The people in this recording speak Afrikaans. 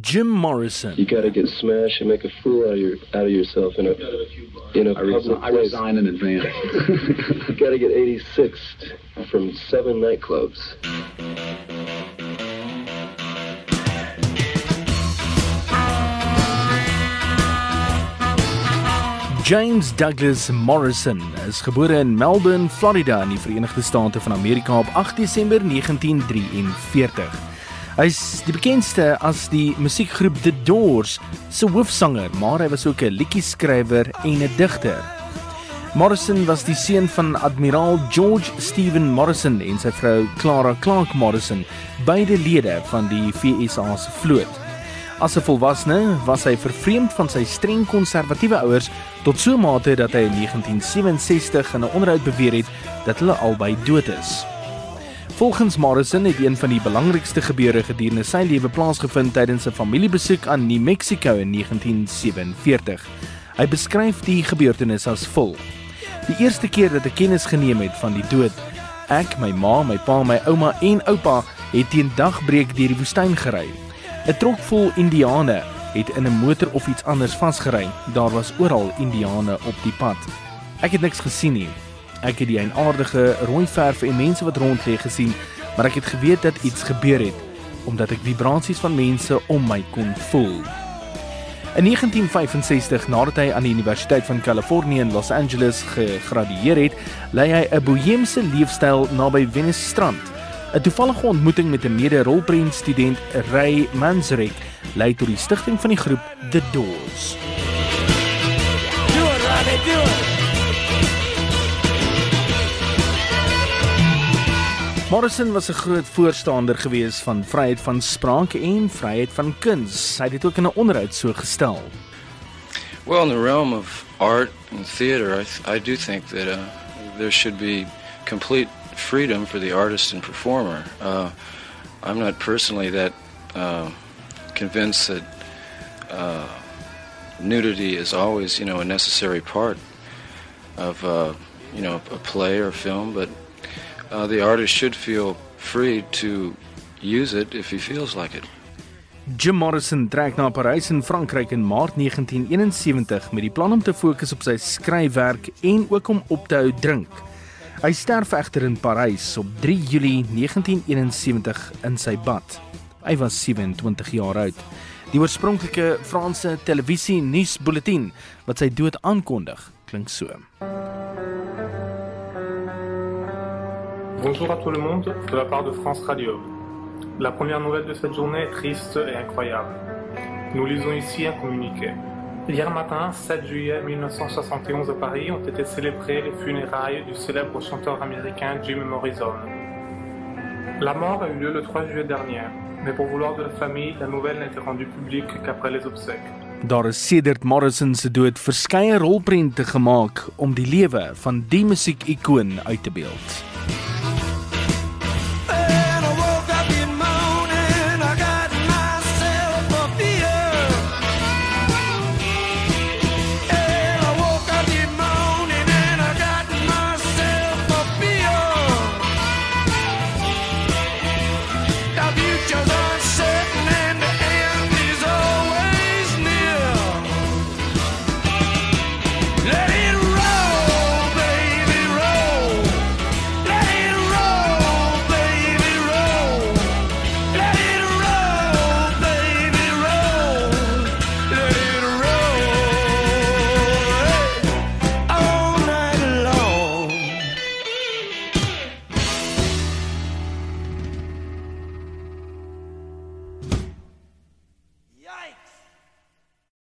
Jim Morrison. You got to get smashed and make a fool out of your out of yourself in a in a I, public I place. resign in advance. You got to get 86th from seven nightclubs. James Douglas Morrison is gebore in Melbourne, Florida in die Verenigde State van Amerika op 8 Desember 1943. Hy's die bekendste as die musiekgroep The Doors se hoofsanger, maar hy was ook 'n liedjie-skrywer en 'n digter. Morrison was die seun van admiraal George Stephen Morrison en sy vrou Clara Clark Morrison, beide lede van die VSA se vloot. As 'n volwassene was hy vervreemd van sy streng konservatiewe ouers tot so mate dat hy in 1967 in 'n onderhoud beweer het dat hulle albei dood is. Volgens Morrison het een van die belangrikste gebeure gedurende sy lewe plaasgevind tydens 'n familiebesoek aan New Mexico in 1947. Hy beskryf die gebeurtenis as vol. Die eerste keer dat ek kennis geneem het van die dood, ek, my ma, my pa, my ouma en oupa het teen dagbreek deur die woestyn gery. 'n Trok vol Indiane het in 'n motor of iets anders vasgery. Daar was oral Indiane op die pad. Ek het niks gesien nie. Ek het die eienaardige rooi verf en mense wat rond lê gesien, maar ek het geweet dat iets gebeur het omdat ek vibrasies van mense om my kon voel. In 1965, nadat hy aan die Universiteit van Kalifornië in Los Angeles gegradueer het, lei hy 'n boheemse leefstyl naby Venice strand. 'n Toevallige ontmoeting met 'n mede-rolprentstudent, Ray Manzarek, lei tot die stigting van die groep The Doors. Do it, Robbie, do it. Morrison was 'n groot voorstander gewees van vryheid van spraak en vryheid van kuns. Hy het dit ook in 'n onderhoud so gestel. Well, in the realm of art and theater, I, I do think that uh, there should be complete freedom for the artist and performer. Uh, I'm not personally that uh, convinced that uh, nudity is always, you know, a necessary part of, uh, you know, a play or film, but uh, the artist should feel free to use it if he feels like it. Jim Morrison trek na Parys in Frankryk in Maart 1971 met die plan om te fokus op sy skryfwerk en ook om op te hou drink. Hy sterf egter in Parys op 3 Julie 1971 in sy bad. Hy was 27 jaar oud. Die oorspronklike Franse televisie nuusbulletin wat sy dood aankondig, klink so. Bonjour à tout le monde de la part de France Radio. La première nouvelle de cette journée est triste et incroyable. Nous lisons ici un communiqué. Hier matin, 7 juillet 1971 à Paris, ont été célébrées les funérailles du célèbre chanteur américain Jim Morrison. La mort a eu lieu le 3 juillet dernier, mais pour vouloir de la famille, la nouvelle n'a été rendue publique qu'après les obsèques. Daar is Morrison se dood verskeie rolprente gemaak om die lewe van die musiekikoon uit te beeld.